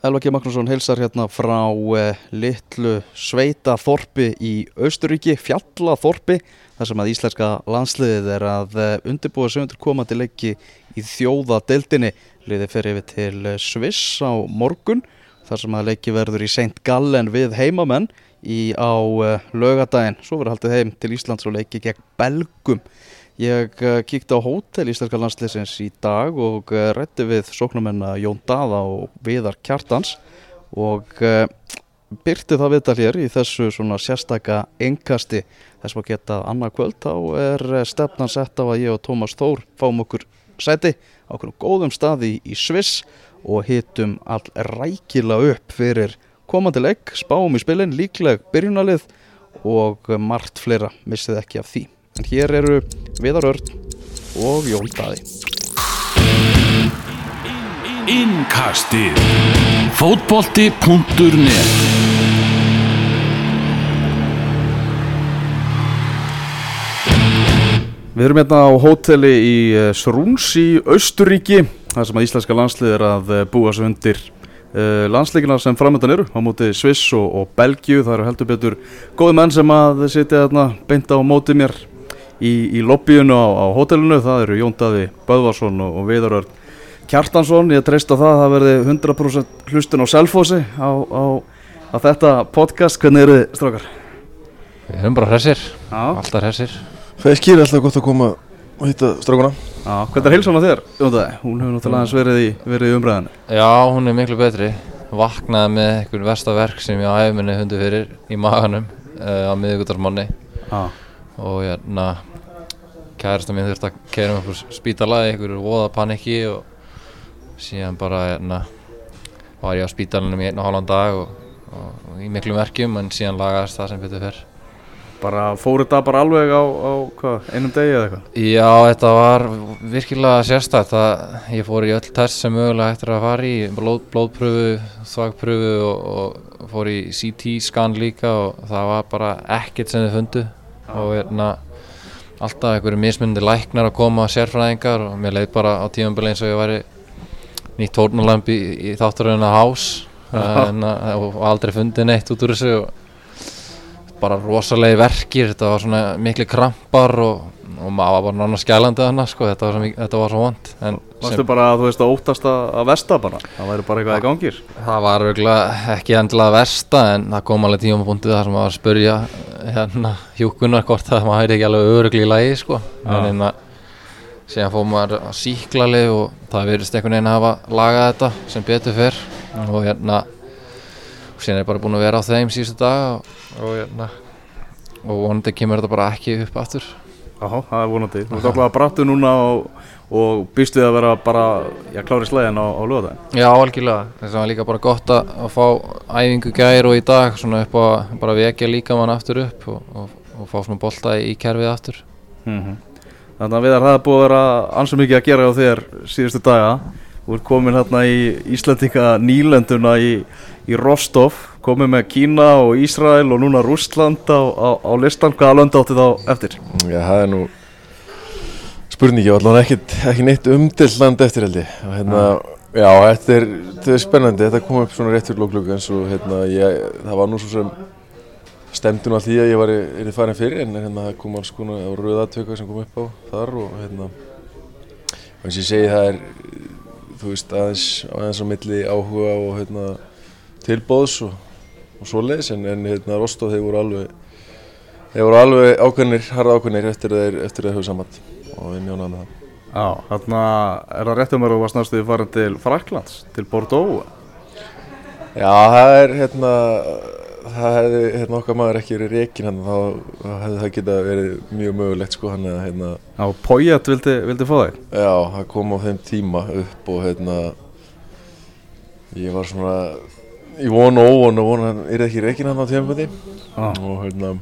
Elva G. Magnússon heilsar hérna frá uh, litlu sveita þorpi í Austuríki, fjallaþorpi, þar sem að íslenska landsliðið er að uh, undirbúa sögundur komandi leiki í þjóðadeildinni. Liðið fer yfir til uh, Sviss á morgun, þar sem að leiki verður í St. Gallen við heimamenn í, á lögadaginn. Svo verður haldið heim til Íslands og leiki gegn Belgum. Ég kíkti á hótel Íslenska landsliðsins í dag og rætti við sóknumenna Jón Daða og Viðar Kjartans og byrti það viðtal hér í þessu svona sérstaka engasti þess að geta annað kvöld þá er stefnan sett á að ég og Tómas Þór fáum okkur sæti á okkur góðum staði í Sviss og hitum all rækila upp fyrir komandi legg, spáum í spilin, líkleg byrjunalið og margt fleira missið ekki af því. En hér eru Viðar Örn og Jón Daði. Innkastið. Fótbolti.net Við erum hérna á hóteli í Srúns í Austuríki þar sem að íslenska landslið er að búa sig undir uh, landsleikina sem framöndan eru á móti Sviss og, og Belgiu það eru heldur betur góði menn sem að sitja hérna beint á móti mér í, í lobbyinu á, á hótelinu. Það eru Jón Daði Böðvarsson og, og Viðarörn Kjartansson. Ég treyst á það að það verði 100% hlustun á Selfossi á, á, á þetta podcast, hvernig eru þið strákar? Við erum bara hressir, Já, alltaf hressir. Feskir er alltaf gott að koma og hitta strákuna já hvernig er heilsan á þér? Jón Daði, hún hefur náttúrulega aðeins verið í, verið í umræðinu Já, hún er miklu betri. Vaknaði með einhvern versta verk sem ég á æfinni hundi fyrir í maganum uh, á miðugudarsmanni Já, og hérna kærasta mín þurfti að kæra um einhver spítala í einhverju voða panikki og síðan bara hérna var ég á spítalanum í einn og hálfan dag og, og, og í miklu verkjum en síðan lagaðist það sem betur fyrr bara fór þetta bara alveg á, á hvað, einum degi eða eitthvað? Já, þetta var virkilega sérstætt það, ég fór í öll test sem mögulega eftir að fara í blóð, blóðpröfu, þvagpröfu og, og fór í CT scan líka og það var bara ekkert sem þið fundu og hérna alltaf einhverju mismundi læknar að koma sérfræðingar og mér leið bara á tímanbili eins og ég væri nýtt tórnulamp í, í þátturöðuna hás. En, og aldrei fundið neitt út úr þessu og bara rosalegi verkir, þetta var svona miklu krampar og, og maður var bara nána skælandi þannig sko, þetta var svo, þetta var svo vond en Varstu bara, þú veist, að óttast að, að versta bara? Það væri bara eitthvað í gangir? það var örugglega ekki endilega versta en það kom alveg tíma punkti þar sem maður var að spurja hérna hjúkunar hvort það maður hætti ekki alveg örugli í lagi sko en Já. hérna síðan fór maður að síklali og það verðist einhvern veginn að hafa lagað þetta sem betur fyrr og hérna og síðan er ég bara búin að vera á þeim síðustu dag og, og hérna og vonandi kemur þetta bara ekki upp aftur Já, það er vonandi. Þú ert alltaf að brattu núna og, og býst við að vera bara, já, klári slegin á, á lögadaginn. Já, algjörlega. Þess að það er líka bara gott að, að fá æfingu gær og í dag svona upp á að bara vekja líka mann aftur upp og, og, og fá svona bolta í kerfið aftur. Mm Þannig að viðar það er búið að vera ansið mikið að gera á þér síðustu daga. Þú ert komin hérna í Íslandinga nýlenduna í, í Rostov, komin með Kína og Ísrael og núna Rússland á, á, á listan. Hvaða lönd átti þá eftir? Já, það er nú spurningi, allan ekki, ekki neitt umdill land eftir held ég hérna, já, þetta er, þetta er spennandi, þetta kom upp svona rétt fyrir lóklug eins og hérna, ég, það var nú svo sem stemdi nú allt í að ég var er farin fyrir en hérna það kom alls konar á rauðatöku sem kom upp á þar og hérna eins og ég segi það er þú veist aðeins, aðeins á milli áhuga og hérna tilbóðs og, og svoleiðis en, en hérna Rostov voru alveg voru alveg ákveðnir, harða ákveðnir eftir að þeir, að höfðu samband og við mjónaðum með það Já, þarna er það rétt um að þú varst næstuði farin til Fraklands, til Bordeaux. Já, það er hérna það hefði hérna okkar maður ekki verið reikin hann þá þá hefði það geta verið mjög mögulegt sko hann að hérna Já, Poyet vildi, vildi fá þig. já, það kom á þeim tíma upp og hérna ég var svona í von og óvon og von að hann er ekki reikin hann á tímaföndi Já, og hérna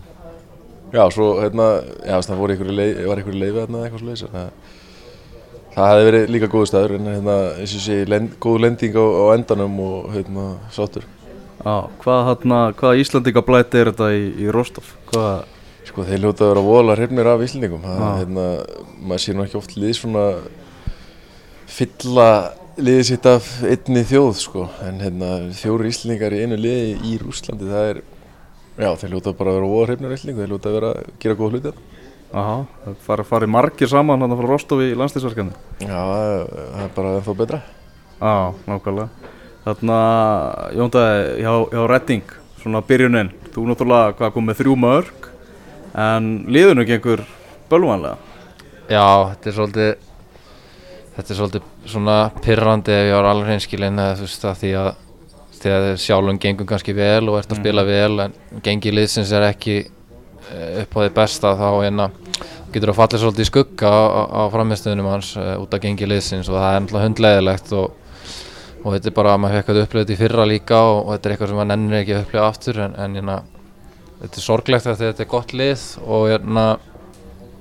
já, svo hérna já, það voru einhverju leið, var einhverju leiði hérna eitthvað slúðis það, það hefði verið líka góðu staður en hérna, eins og sé, góð lending á, á endanum og hérna, sáttur já hvað, hérna, hvaða Íslandingablæti er þetta í, í Rostov? Hvað, Sko þeir hljóta að vera vola hrifnir af Já. hérna, maður sér nú ekki oft lið svona fylla liðið sitt af einni þjóð sko en hérna fjóri íslendingar í einu liði í Rúslandi það er já þeir lúta bara að vera óhrifnir íslendingu þeir lúta að vera að gera góða hluti. Aha, það fara farið margir saman hann frá Rostov í landslýsverkefni já það er bara ennþá betra Já, nákvæmlega Þarna, Jóndaði, hjá, hjá Redding svona byrjunin, þú náttúrulega hvað kom með þrjú mörg en liðinu gengur bölvanlega. Já, þetta er svolítið þetta er svolítið svona pirrandi ef ég var alveg hreinskilinn eða þú veist það því að sjálfum gengur kannski vel og ert að spila vel en gengi liðsins er ekki eh, upp á því besta þá en að getur að falla svolítið í skugga á, á, á framistöðunum hans uh, út af gengi liðsins og það er náttúrulega hundleðilegt og, og þetta er bara að maður fekk að upplifa þetta í fyrra líka og, og þetta er eitthvað sem maður nennir ekki að upplifa aftur en, en hérna, þetta er sorglegt að þetta er gott lið og hérna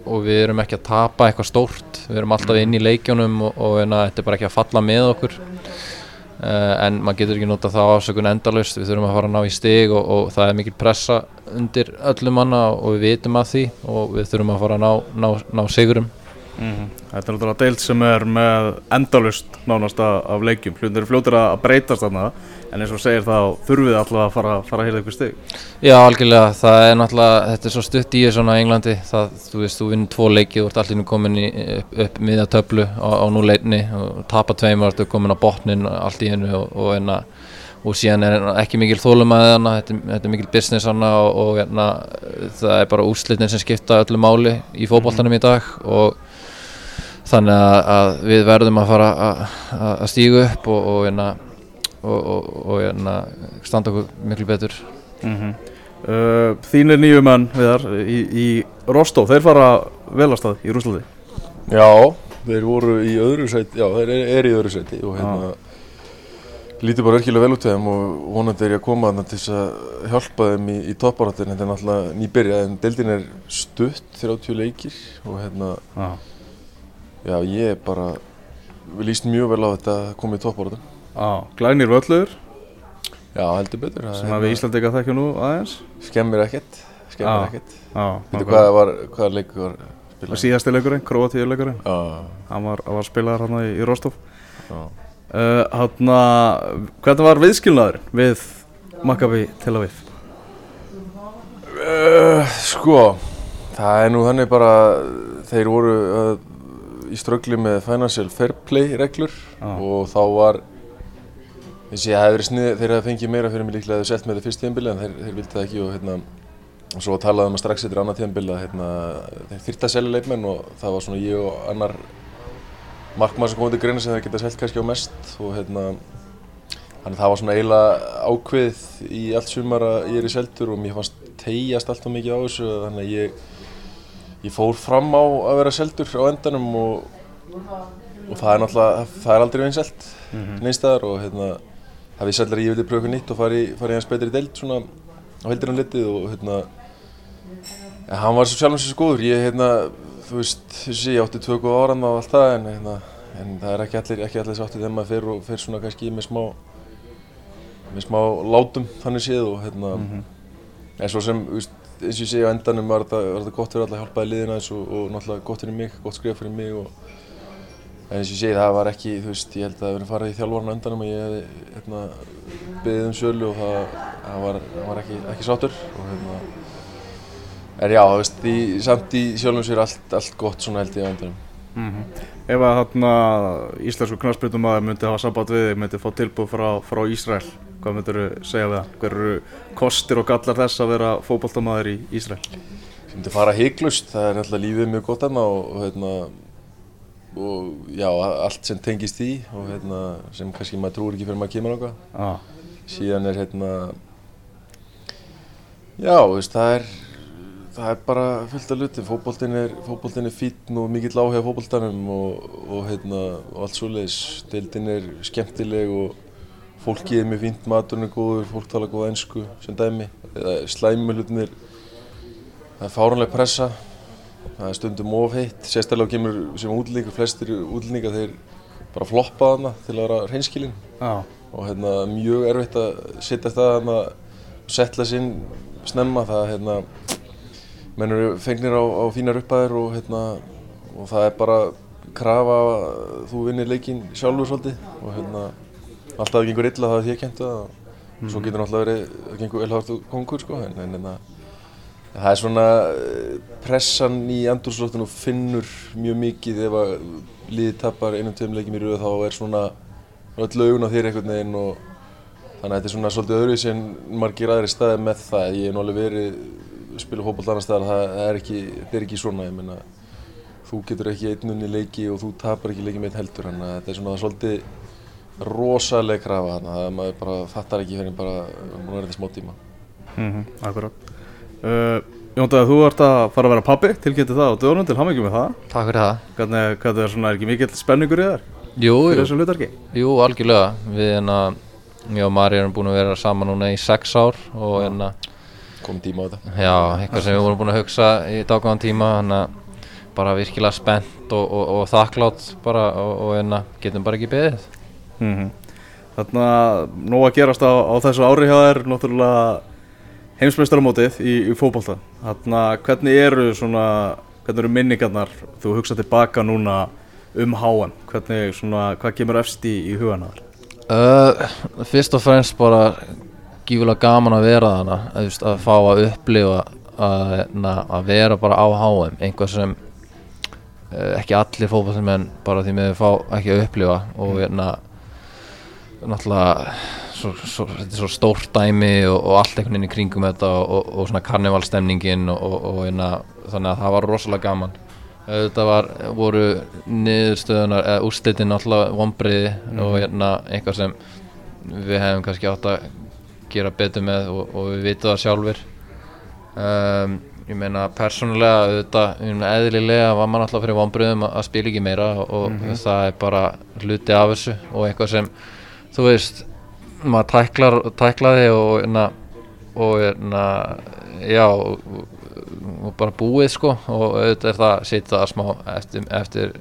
og við erum ekki að tapa eitthvað stórt. Við erum alltaf inn í leikjónum og, og hérna, þetta er bara ekki að falla með okkur. Uh, en maður getur ekki nota það ásökun endalust við þurfum að fara að ná í stig og það er mikil pressa undir öllum manna og við vitum að því og við þurfum að fara að ná, ná, ná sigurum Þetta er náttúrulega deild sem er með endalust nánast af leikjum. Hlutin eru fljótir að breytast þarna en eins og segir þá þurfið alltaf að fara, fara að hýrða ykkur stig. Já, algjörlega, það er náttúrulega, þetta er svo stutt í svona Englandi, það, þú veist, þú vinnur tvo leiki og ert allir komin í, upp, upp miðja töflu á, á núleitni og tapa tveimur, ertu komin á botnin allt í hennu og, og, enna, og síðan er ekki mikil þólumæði hana, þetta, þetta er mikil business hana og, og enna, það er bara úrslitin sem skipta öllu máli í fótboltanum í dag og þannig að, að við verðum að fara að, að stígu upp og, og, enna, og, og, og enna, standa okkur miklu betur. Uh, Þínir nýju menn viðar í, í Rostov, þeir fara vel að stað í Rúslandi já þeir voru í öðru sæti já þeir er, er í öðru sæti og hérna lítur bara virkilega vel út til þeim og vonandi er ég að koma þarna til að hjálpa þeim í, í topparáttinu þetta er náttúrulega nýbyrja en deildin er stutt 30 leikir og hérna Já, já ég er bara við líst mjög vel á þetta að koma í topparáttinu Já glænir völlur. Já heldur betur sem að við hérna- Íslandika þekkjum nú aðeins. Skemmir ekkert skemmir ekkert. veitu nákvæmlega. hvað var hvað leikur var Og spilað síðasti leikurinn, Kroatíu leikurinn já. Hann var, var spilaðar hann í, í Rostov. Já. Uh, hann hvernig var viðskilnaður við Maccabi Tel Aviv? Uh, sko, það er nú þannig bara þeir voru uh, í ströggli með financial fair play reglur Já. og þá var þessi það hefði verið snið þeir hefði fengið meira fyrir mig líklega að þau selt með það fyrst tíðanbili en þeir, þeir vildi það ekki og hérna og svo talaði um að strax eftir annað tíðanbili að hérna, þeir þyrta að selja leikmenn og það var svona ég og annar markmann sem kom til greina sem þeir geta selt kannski á mest og hérna Þannig að það var svona eiginlega ákveð í allt sumar að ég er í seldur og mér fannst tegjast alltaf mikið á þessu þannig að ég, ég fór fram á að vera seldur á endanum og, og það er náttúrulega, það er aldrei vinsælt mm -hmm. neinstæðar og hérna það við seldur að ég vildi pröfa eitthvað nýtt og fara í, fara í hans betri deild svona á heldur hann litið og hérna en hann var svo sjálfum sér svo góður, ég hérna, þú veist, þessi, ég átti tvö góða áran og allt það en hérna, en það er ekki allir, ekki allir sátti þegar maður fer og fer svona kannski með smá með smá látum þannig séð og hérna en svo sem, þú veist, eins og ég segi á endanum var þetta, gott fyrir alla að hjálpaði liðina eins og, og náttúrulega gott fyrir mig, gott skrif fyrir mig og eins og ég segi það var ekki, þú veist, ég held að það verið farið í þjálfarn á endanum og ég hefði hérna beðið um sölu og það, það var, var ekki, ekki sáttur og hérna en já, þú veist, í, samt í sjálfum sér allt, allt gott svona held ég á endanum. Ef að þarna íslensku knastbrytumæður myndi hafa samband við þig myndi fá tilbúð frá, frá Ísrael hvað myndir þú segja við það? hver eru kostir og gallar þess að vera fótboltamæður í Ísrael? sem þetta fara heiklust, það er náttúrulega lífið mjög gott þarna og, og hérna og já, allt sem tengist því og hérna, sem kannski maður trúir ekki fyrir maður kemur okkar Ah, síðan er hérna já, veist, það er það er bara fullt af luti fótboltinn er, er fínn og mikill áhuga á fótboltanum og, og og allt svoleiðis, deildin er skemmtileg og fólkið er mjög fínt maturinn er góður, fólk tala góða ensku sem dæmi, slæmi hlutinir það er fáránlega pressa. Það er stundum of heitt. Sérstaklega kemur sem útlendingur flestir útlendingar þeir bara floppa þarna til að vera hreinskilin. Ah, og hérna, mjög erfitt að setja hérna, og setla sinn snemma. Það hérna, menn eru fengnir á, á fínar upphæðir og, hérna, og það er bara krafa að þú vinnir leikinn sjálfur svolítið. Og hérna alltaf það gengur illa það er að kenta það og svo getur náttúrulega verið, það gengur vel hort kongur sko en, en hérna það er svona eh, pressan í andurslóttinu finnur mjög mikið ef að liðið tapar einum tveim leikjum í rauð þá er svona öll augun á þér einhvern veginn og þannig að þetta er svona svolítið öðruvísi en margir aðri staði með það. Ég nú alveg verið spila fótboll annar staðar það, er ekki, þetta er ekki svona ég meina þú getur ekki einn unni leiki og þú tapar ekki leiki með einn heldur þannig að þetta er svona svolítið rosaleg krafa þannig að maður bara fattar ekki fyrir bara að vera þetta smá tíma. Mm Akkurát uh, Jóndaði, þú ert að fara að vera pappi tilkynnti það á dögunum til hamingjum með það. Takk fyrir það. Hvernig, hvernig er svona, er ekki mikill spenningur í þar Jú, fyrir jú, jú algjörlega. Við hérna, ég og Mari erum búin að vera saman núna í sex ár og hérna, komið tíma á þetta. Já, eitthvað sem við vorum búin að hugsa í dágóðan tíma þannig að bara virkilega spennt og, og, og þakklátt bara og, og hérna, getum bara ekki beðið Mm Þannig að nóg að gerast á, á þessu ári hjá þér náttúrulega heimsmeistaramótið í, í fótbolta. Þannig að hvernig eru svona hvernig eru minningarnar? Þú hugsa tilbaka núna um HM hvernig svona, hvað kemur efst í, í hugana þar? Uh, fyrst og fremst bara gífulega gaman að vera þarna að, að fá að upplifa að, na, að vera bara á HM einhvað sem uh, ekki allir fótballmenn bara því með fá ekki að upplifa og hérna náttúrulega svo, svo, þetta er svo stórt dæmi og, og allt einhvern veginn í kringum þetta og, og, og svona karnevalstemningin og, og, og hérna, þannig að það var rosalega gaman. Þetta var, voru niðurstöðunar, eða úrslitin náttúrulega vonbriði og hérna eitthvað sem við hefum kannski átt að gera betur með og, og við vitum það sjálfur um, ég meina persónulega auðvitað, ég meina eðlilega var maður alltaf fyrir vonbriðum að, að spila ekki meira og, og það er bara hluti af þessu og eitthvað sem þú veist, maður tæklar, tæklaði og hérna og hérna, já og, bara búið sko og auðvitað er það sitt það smá eftir, eftir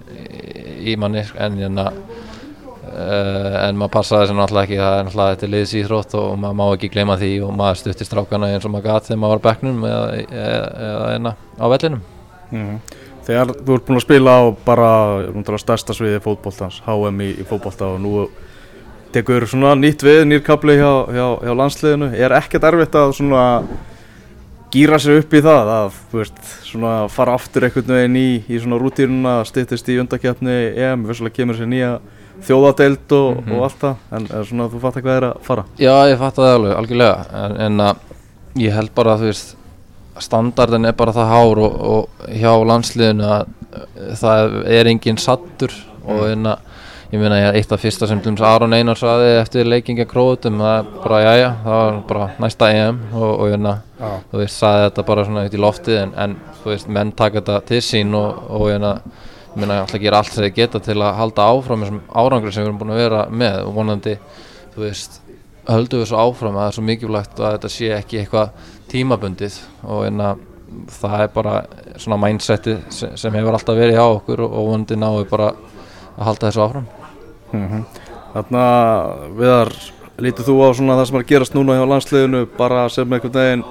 í manni en hérna uh, en maður passaði þessu náttúrulega ekki það er náttúrulega þetta liðs íþrótt og maður má ekki gleyma því og maður stutti strákana eins og maður gat þegar maður var á bekknum eða, eða, hérna á vellinum. Mm Þegar þú ert búin að spila á bara stærsta sviði fótboltans HM í, í fótbolta og nú tekur svona nýtt við, nýr kapli hjá, hjá, hjá landsliðinu. Er ekkert erfitt að svona gýra sér upp í það að veist, svona fara aftur einhvern veginn í, í svona rútínuna, styttist í undakefni EM, vissulega kemur sér nýja þjóðadeild og, og allt það. En er svona þú fattar hvað er að fara? Já, ég fatt það alveg, algjörlega. En, en að ég held bara að þú veist standardin er bara það hár og, og hjá landsliðinu að uh, það er engin sattur og en að ég meina ég eitt af fyrsta sem til dæmis Aron Einar saði eftir leikingja króutum það er bara jæja, það var bara næsta EM. Og, og hérna, þú veist, saði þetta bara svona út í loftið en, en þú veist, menn taka þetta til sín og, og hérna ég meina ég ætla að gera allt sem þið geta til að halda áfram þessum árangri sem við erum búin að vera með. Og vonandi, þú veist höldum við svo áfram að það er svo mikilvægt að þetta sé ekki eitthvað tímabundið. Og hérna það er bara svona mindseti sem, hefur alltaf verið hjá okkur og, vonandi við bara að halda þessu áfram. Þarna, viðar, lítið þú á svona það sem er að gerast núna hjá landsliðinu bara sem einhvern veginn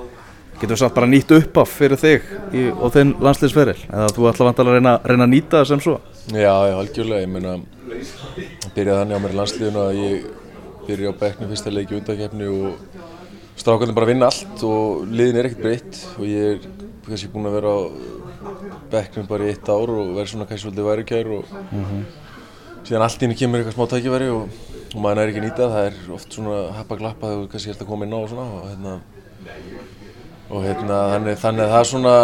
getur við sagt bara nýtt upp af fyrir þig í, og þinn landsliðsferil? Eða þú ætla vantilega að reyna, reyna að nýta það sem svo? Já, já, algjörlega, ég meina byrjaði þannig á mér í landsliðinu að ég byrja á bekknum fyrsta leiki undakefni og strákarnir bara vinna allt og liðin er ekkert breytt og ég er kannski búinn að vera á bekknum bara í eitt ár og vera svona kannski svolítið værikær og síðan allt í henni kemur eitthvað smá tækifæri og, og maður er ekki að nýta það, er oft svona happa glappa þegar þú kannski ert að koma inn á og svona og hérna og hérna þannig, þannig að það er svona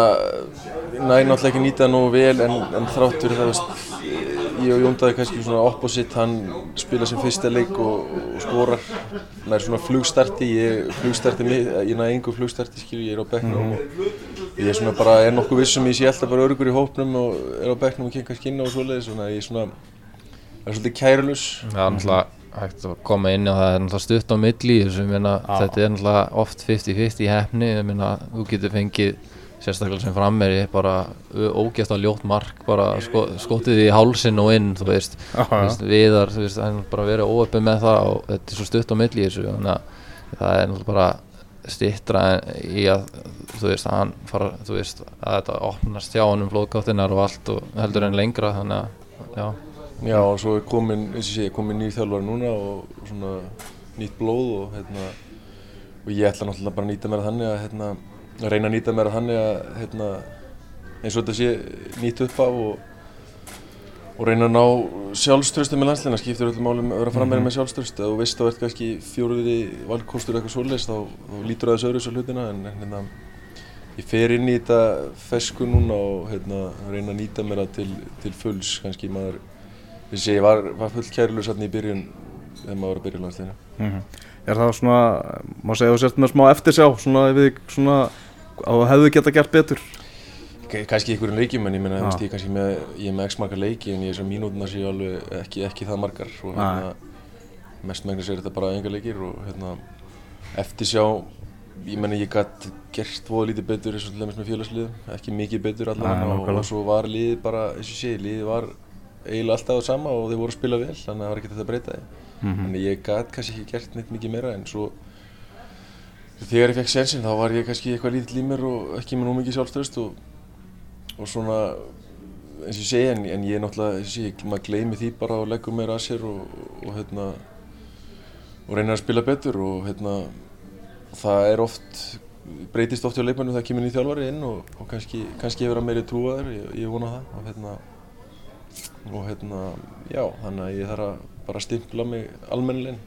næ náttúrulega ekki að nýta það nógu vel en, en þrátt fyrir það veist, ég og Jóndaði kannski svona opposite hann spila sem fyrsta leik og, og skorar. Nær svona flugstarti ég flugstarti mig, ég næ engu flugstarti skilju, ég er á bekknum og ég er svona bara er nokkuð vissum ég sé alltaf bara örgur í hópnum og er á bekknum og inn á og svoleiðis svona ég er svona er svolítið kærulus Það er náttúrulega hægt að koma inn og það er náttúrulega stutt á milli meina, þetta er náttúrulega oft 50-50 í hefni, ég meina, þú getur fengið sérstaklega sem frammeri bara ógæft að ljótt mark bara sko, skotið í hálsin og inn þú veist, veist viðar, þú veist, það er bara verið óöppið með það og þetta er svo stutt á milli þannig að það er náttúrulega bara stittra í að þú veist, að hann fara, þú veist, að þetta opnast hjá hann um flóðgáttinar og allt og heldur en lengra þannig að já, Já, og svo er komin, eins og ég segi, komin nýr þjálfari núna og svona nýtt blóð og hérna og ég ætla náttúrulega bara að nýta mér að þannig að hérna, að reyna að nýta mér að þannig að hérna, eins og þetta sé nýtt upp af og og reyna að ná sjálfströstu með landsleina skiptir öllum málum að vera frammeira með sjálfströstu og veist þá ert kannski fjóruði valkostur eitthvað svoleiðis þá, þá lítur þessu öðru svo hlutina en hérna ég fer inn í þetta fesku núna og hérna reyna að nýta mér það til, til fulls kannski maður þess að ég var, var full kærlur sann í byrjun þegar maður var að byrja landsleina Mhm. Er það svona, má segja þú sért með smá eftirsjá, svona við svona, á hefðu geta gert betur? K- kannski í einhverjum leikjum en ég meina, veist, ég með, ég er með x margar leiki en ég er svo mínútuna séu alveg ekki, ekki það margar. Og hérna, mest megnis er þetta bara enga leikir og hérna, eftir sjá, ég meina ég gætt gert voða lítið betur eins og til dæmis með félagsliðum, ekki mikið betur allavega og, og svo var liðið bara, eins og segi, liðið var eiginlega alltaf það sama og þeir voru að spila vel, þannig að það var ekki þetta að breyta því. Mhm. Þannig ég gætt kannski ekki gert neitt mikið meira en svo þegar ég fekk sensin þá var ég kannski eitthvað lítill í mér og ekki með nú mikið sjálfströst og, og svona eins og ég segi en, en ég er náttúrulega eins og ég maður gleymi því bara og leggur meira að sér og, og hérna og reynir að spila betur og hérna það er oft breytist oft hjá leikmennum það kemur nýð þjálfari inn og, og kannski, kannski ég vera meiri trúaður, ég, ég vona það og hérna og hérna, já, þannig að ég þarf að bara stimpla mig almennilegin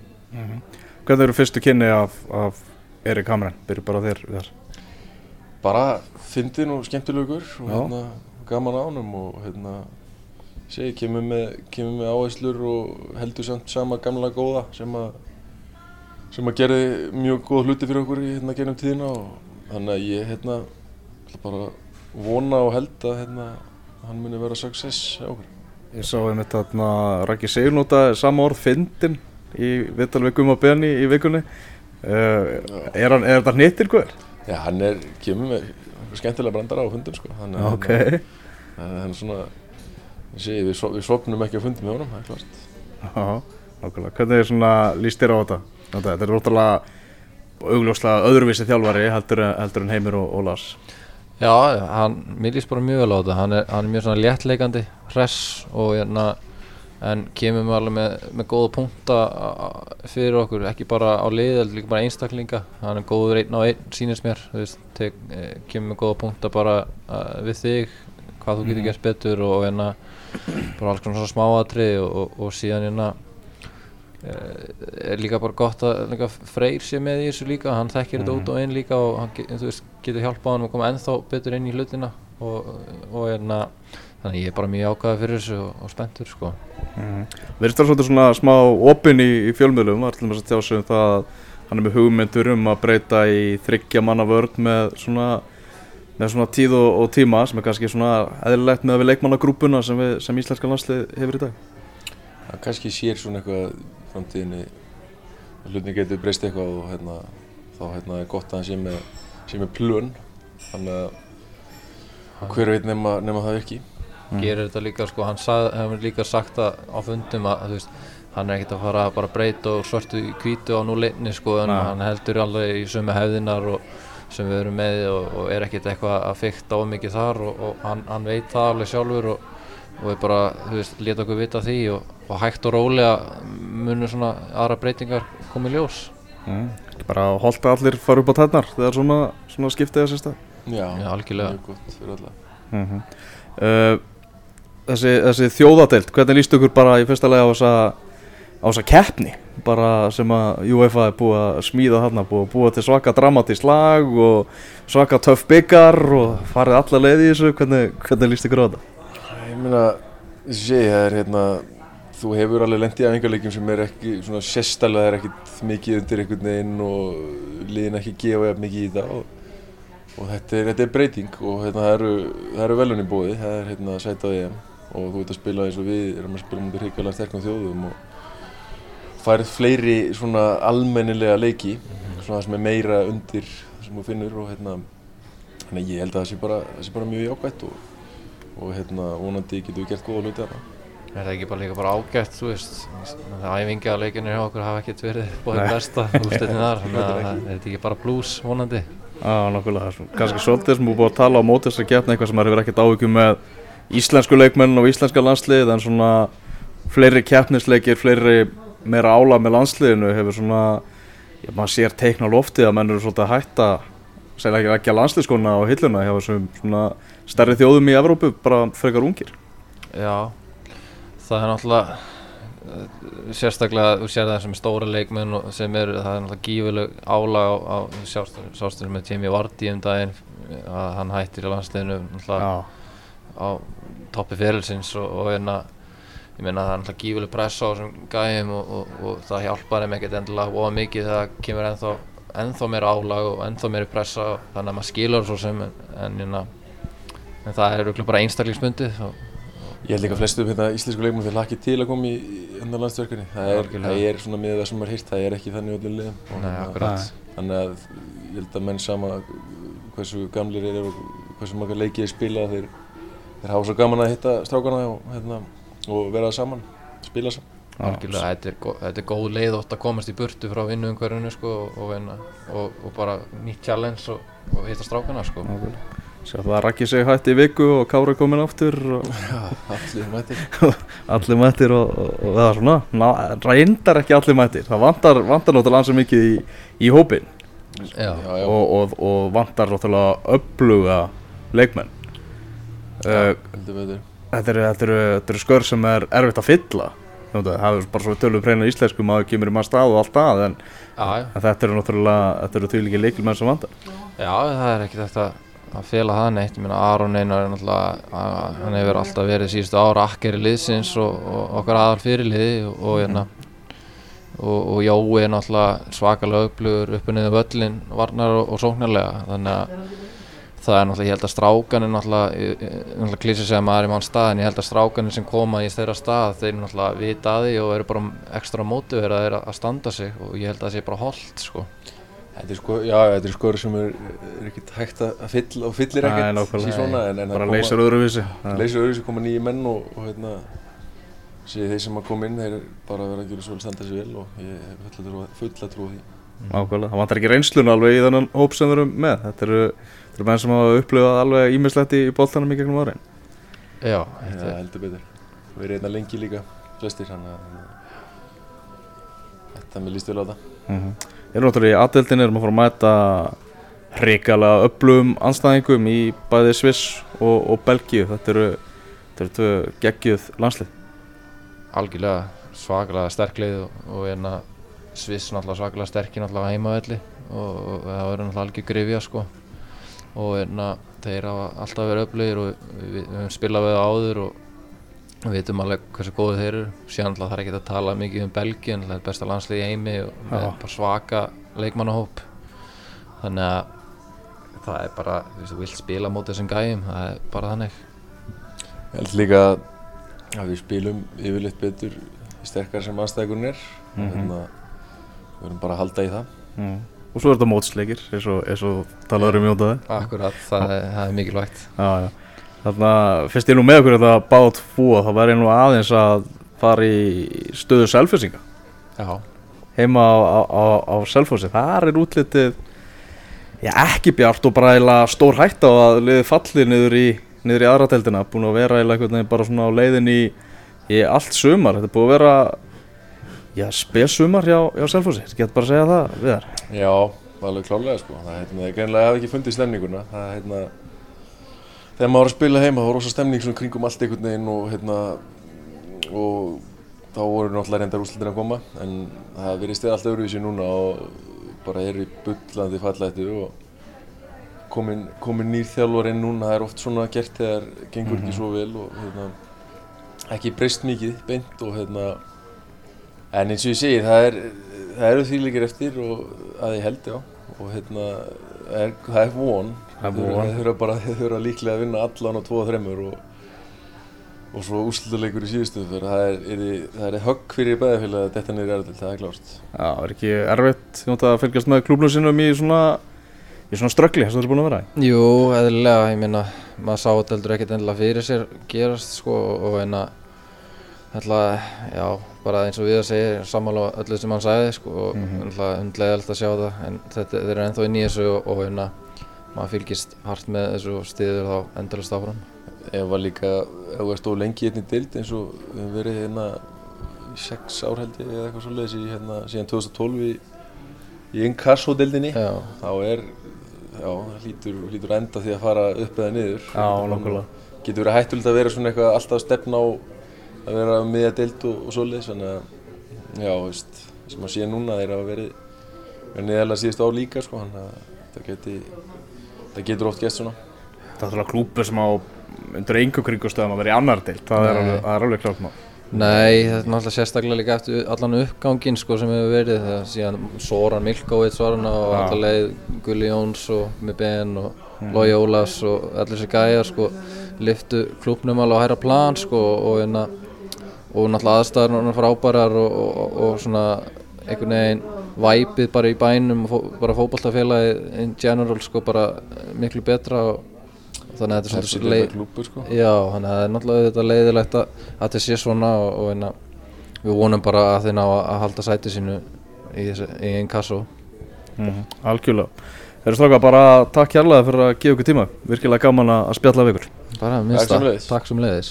Hvernig eru fyrstu kynni af, af Erik Hamren? Byrju bara á þér þar. bara fyndin og skemmtilegur og Já. hérna, gaman á honum og hérna segi, kemur með, kemur með áherslur og heldur samt sama gamla góða sem að sem að gerði mjög góð hluti fyrir okkur í hérna gennum tíðina og þannig að ég hérna bara vona og held að hérna hann muni vera success hjá okkur Ég sá einmitt þarna Raki Signóta sama orð fyndin í viðtal við Guma Beni í vikunni. Uh, er, hann, er þetta hnittir hver? Já, hann er, kemur með skemmtilega brandara á fundum sko þannig að Ok. hérna, hann er svona ég segi, við, við sopnum ekki á fundum með honum, það er klart Já, nákvæmlega. Hvernig er svona líst þér á þetta? Þetta er róttalega augljóslega öðruvísi þjálfari heldur, heldur en Heimir og, og Lars. Já, hann, mér líst bara mjög vel á þetta. Hann er, hann er mjög svona léttleikandi hress og hérna en kemur með alveg með, með góða punkta a- a- fyrir okkur, ekki bara á lið heldur líka bara einstaklinga. Hann er góður einn á einn, sýnist mér. Veist, tek, eh, kemur með góða punkta bara uh, við þig, hvað þú getur gert betur og hérna bara alls svona smáatri og, og, og síðan hérna er líka bara gott að líka Freyr sé með þessu líka hann þekkir þetta út og inn líka og hann veist, getur hjálpað hann að koma ennþá betur inn í hlutina og, og hérna þannig ég er bara mjög ákvæða fyrir þessu og, og spenntur sko. Verðist það svolítið svona smá opinn í, í fjölmiðlum, var til dæmis að tjá sig um það að hann er með hugmyndur um að breyta í þryggja manna vörð með svona, með svona tíð og, og tíma sem er kannski svona eðlilegt með við leikmannagrúpuna sem, við, sem íslenska landslið hefur í dag. Hann kannski sér svona eitthvað framtíðinni að hlutin getur breyst eitthvað og hérna, þá hérna, er gott að hann sé með, sé með plön. Þannig að hver veit nema, nema það ekki gerir þetta líka sko, hann hefur líka sagt það á fundum að þú veist hann er ekkert að fara að bara breyta og svörtu í hvítu á núleitni sko en hann heldur alveg í sömu hefðinar og sem við erum með og, og er ekkert eitthvað að fykta of mikið þar og, og hann, hann veit það alveg sjálfur og, og er bara, þú veist, leta okkur vita því og, og hægt og rólega munur svona aðra breytingar komið ljós Mm. Ekki bara að holta allir fara upp á tætnar þegar svona, svona skiptið þessi stað. Já, Já, algjörlega. gott fyrir alla Mm uh, þessi, þessi þjóðadeild, hvernig líst ykkur bara í fyrsta lega á þessa, á þessa keppni bara sem að UEFA er búið að smíða þarna, búið að búið til svaka dramatísk lag og svaka töff byggar og farið alla leið í þessu, hvernig, hvernig líst ykkur á þetta? Meina, þessi segi, það er hérna þú hefur alveg lent í æfingarleikjum sem er ekki svona sérstælega er ekkit mikið undir einhvern veginn og liðin ekki gefa jafn mikið í þetta og, og þetta, er, þetta er breyting og hérna, það eru, það eru velunni bóði, það er hérna sæta á EM og þú ert að spila eins og við erum að spila mútið hrikalega sterkum þjóðum og færið fleiri svona almennilega leiki svona það sem er meira undir það sem þú finnur og hérna að ég held að það sé bara, það sé bara mjög jákvætt og, og hérna vonandi getum við gert góða hluti þarna. Er það ekki bara líka bara ágætt, þú veist, það æfingi að leikinu hjá okkur hafa ekkert verið bóðið besta úrslitin þar, þannig að það er ekki bara blues vonandi. Já, nokkulega, kannski svolítið sem þú búið að tala á móti þess að keppni eitthvað sem maður hefur ekkert áhyggjum með íslensku leikmenn og íslenska landslið en svona fleiri keppnisleikir, fleiri meira ála með landsliðinu hefur svona, já, maður sér teikna loftið að menn eru svolítið að hætta segja ekki ekki að landsliðskona stærri þjóðum í Evrópu bara frekar ungir. Já, það er náttúrulega eh, sérstaklega, þú sér það sem er stóra leikmenn sem eru, það er náttúrulega gífuleg álag á, á sástunum með Jamie Vardy um daginn að hann hættir í náttúrulega á toppi fyrirlsins og, og einna, ég meina það er náttúrulega gífuleg pressa á þessum gæjum og, og, og það hjálpar þeim ekkert endilega óa mikið þegar það kemur ennþá, ennþá meira álag og ennþá meira pressa þannig að maður skilur svo sem en, en, en, það er bara einstaklingsmyndið Ég held líka að flestu hérna, íslensku leikmenn þeir lakki til að koma í undan landsverkunni. Það er, það er svona með það sem maður hýrt, það er ekki þannig öllum liðum. Nei, akkurat. Þannig að ég held að menn sama hversu gamlir er og hversu marga leikið er spila þeir, þeir hafa svo gaman að hitta strákarna og, hérna, og vera saman, spila saman. Algjörlega, þetta er, þetta er góð leið ótt að komast í burtu frá vinnuumhverfinu sko, og, og, og bara nýtt challenge og hitta strákarna sko. Sér það rakki sig hætti í viku og Kára komin aftur Já, allir mættir. Allir mættir og, og, og það er svona ná, reyndar ekki allir mættir. Það vantar, vantar náttúrulega ansið mikið í, í hópin já. Já, já. Og, og vantar náttúrulega uppluga leikmenn. Já, uh, þetta, eru, þetta, eru, þetta eru skör sem er erfitt að fylla. Það er bara svo tölum preyna íslensku maður kemur í maður stað og allt að en, en þetta eru náttúrulega þetta eru því líka leikilmenn sem vantar. Já, það er ekki þetta að fela það neitt, ég meina Aron Einar er náttúrulega, að- hann hefur alltaf verið síðustu ára akkeri liðsins og, og okkar aðal fyrirliði og, hérna, og, og Jói er náttúrulega svakalega upplugur upp og niður völlin, varnar og, og sóknarlega, þannig að það er náttúrulega, ég held að strákanir náttúrulega, klísið segja maður í mann stað, en ég held að strákanir sem koma í þeirra stað, þeir náttúrulega vita að því og eru bara ekstra mótiveraðir að standa sig og ég held að það sé bara holdt, sko. Þetta er sko, já, þetta er skor sem er, er ekkert hægt að fylla og fyllir ekkert nákvæmlega. sí svona en, en bara leysar öðruvísi. Leysir öðru sem koma nýji menn og, og hérna sé þeir sem að koma inn þeir bara vera að gera svo vel standa sér vel og ég hef fulla trú, fulla trú því. Ákvæmlega, það vantar ekki reynslun alveg í þennan hóp sem við erum með. Þetta eru, þetta eru menn sem hafa upplifað alveg ímislegt í, í boltanum í gegnum árin. Já, þetta er, heldur betur. Við erum einna lengi líka flestir þannig að þetta mér líst vel á það. -hmm. Erum náttúrulega í aðdeldin erum að fara að mæta hrikalega öflugum anstæðingum í bæði Sviss og, og Belgíu. Þetta eru, þetta eru tvö geggjuð landslið. Algjörlega svakalega sterklið og, og hérna Sviss náttúrulega svakalega sterkir náttúrulega heimavelli og, og það verður náttúrulega algjör grifja sko. Og hérna þeir hafa alltaf verið öflugir og við, við höfum spilað við áður og við veitum alveg hversu góðu þeir eru síðan náttúrulega þarf ekki að tala mikið um Belgíu en það er besta landslið í heimi og með Já. bara svaka leikmannahóp þannig að það er bara, þú vilt spila mótið þessum gæjum, það er bara þannig Ég held líka að við spilum yfirleitt betur sterkar sem aðstæðurinn er Mhm. og hérna við erum bara að halda í það mm. Og svo er þetta mótsleikir eins og, talaður um jótaði Akkurat, það, er- það er mikilvægt Já, já. Þannig að fyrst ég nú með okkur þetta báða tvo þá væri ég nú aðeins að fara í stöðu selfisinga Já, heima á, á, á, á Selfossi. Þar er útlitið já, ekki bjart og bara eiginlega stór hætta á að liði falli niður í niður í aðra deildina, búin að vera einhvern veginn bara svona á leiðin í, í allt sumar, þetta er búin að vera já, spesumar hjá, hjá Selfossi, þetta getur bara að segja það við þar Já, alveg klálega sko. Það hérna, ég greinlega hef ekki fundið stemninguna. Það hérna þegar maður var að spila heima þá var rosa stemning svona kringum allt einhvern veginn og hérna og þá voru náttúrulega reyndar úrslitin að koma en það verið stið allt öðruvísi núna og bara er í bullandi fallættu og komin, komin nýr þjálfar inn núna það er oft svona gert þegar gengur ekki svo vel og hérna ekki breyst mikið beint og hérna en eins og ég segi það er það eru því líkir eftir og að ég held já og hérna það er, það er von Það þurfa þurfa líklega að vinna allan á 2-3 og og svo úrslutaleikur í síðustu fyrir það er, er, það er högg fyrir bæðafélag að þetta niður er erfitt, það er klárt Já, er ekki erfitt að fylgjast með klúbnum sinum í svona í svona ströggli, þess að það er búin að vera í Jú, eðlilega, ég meina maður sá þetta heldur ekkert endilega fyrir sér gerast sko og en að ætla, já, bara eins og við að segja sammála öllu sem hann sagði sko og mm. -hmm. hundlegilegt að sjá það en þetta þeir eru ennþá inn í þessu og, og en að maður fylgist hart með þessu og stiður þá endalist áfram. Ef var líka, ef þú ert of lengi hérna í dild eins og við höfum verið hérna í sex ár held ég eða eitthvað svoleiðis í hérna síðan 2012 í, í inkasso-dildinni Já, þá er, já, það hlýtur, hlýtur enda því að fara upp eða niður. Já, nokkulega. getur verið hættulegt að vera svona eitthvað alltaf að stefna á að vera miðja deild og, og svoleiðis þannig að já, veist, sem að sé núna þeir hafa verið verið neðalega síðustu ár líka sko, þannig að það geti það getur oft gæst svona. Það er alltaf klúpur sem á undir einhver kringustöðum að vera í annar deild, það er Nei. alveg, það er alveg klárt mál. Nei, þetta er náttúrulega sérstaklega líka eftir allan uppganginn sko, sem hefur verið. Það síðan Soran Milkovits var hann og alltaf leið Gulli Jóns og með Ben og Lói Ólafs og allir þessi gæjar sko, liftu klúpnum alveg á hæra plan sko, og, hérna, og náttúrulega aðstæður náttúrulega frábærar og, og, og, og svona einhvern veginn væpið bara í bænum og bara fótballtafélagi in general sko, bara miklu betra og, þannig að þetta er svona leið klúpur sko Já, þannig að það er náttúrulega þetta leiðilegt að, að þetta sé svona og, og einna, við vonum bara að þeir ná að, að halda sæti sínu í, í einn kasso. Mm Algjörlega. Þeir eru stráka bara takk hérlega fyrir að gefa ykkur tíma. Virkilega gaman að spjalla við ykkur. Bara minnst sömuleiðis. Takk sem leiðis.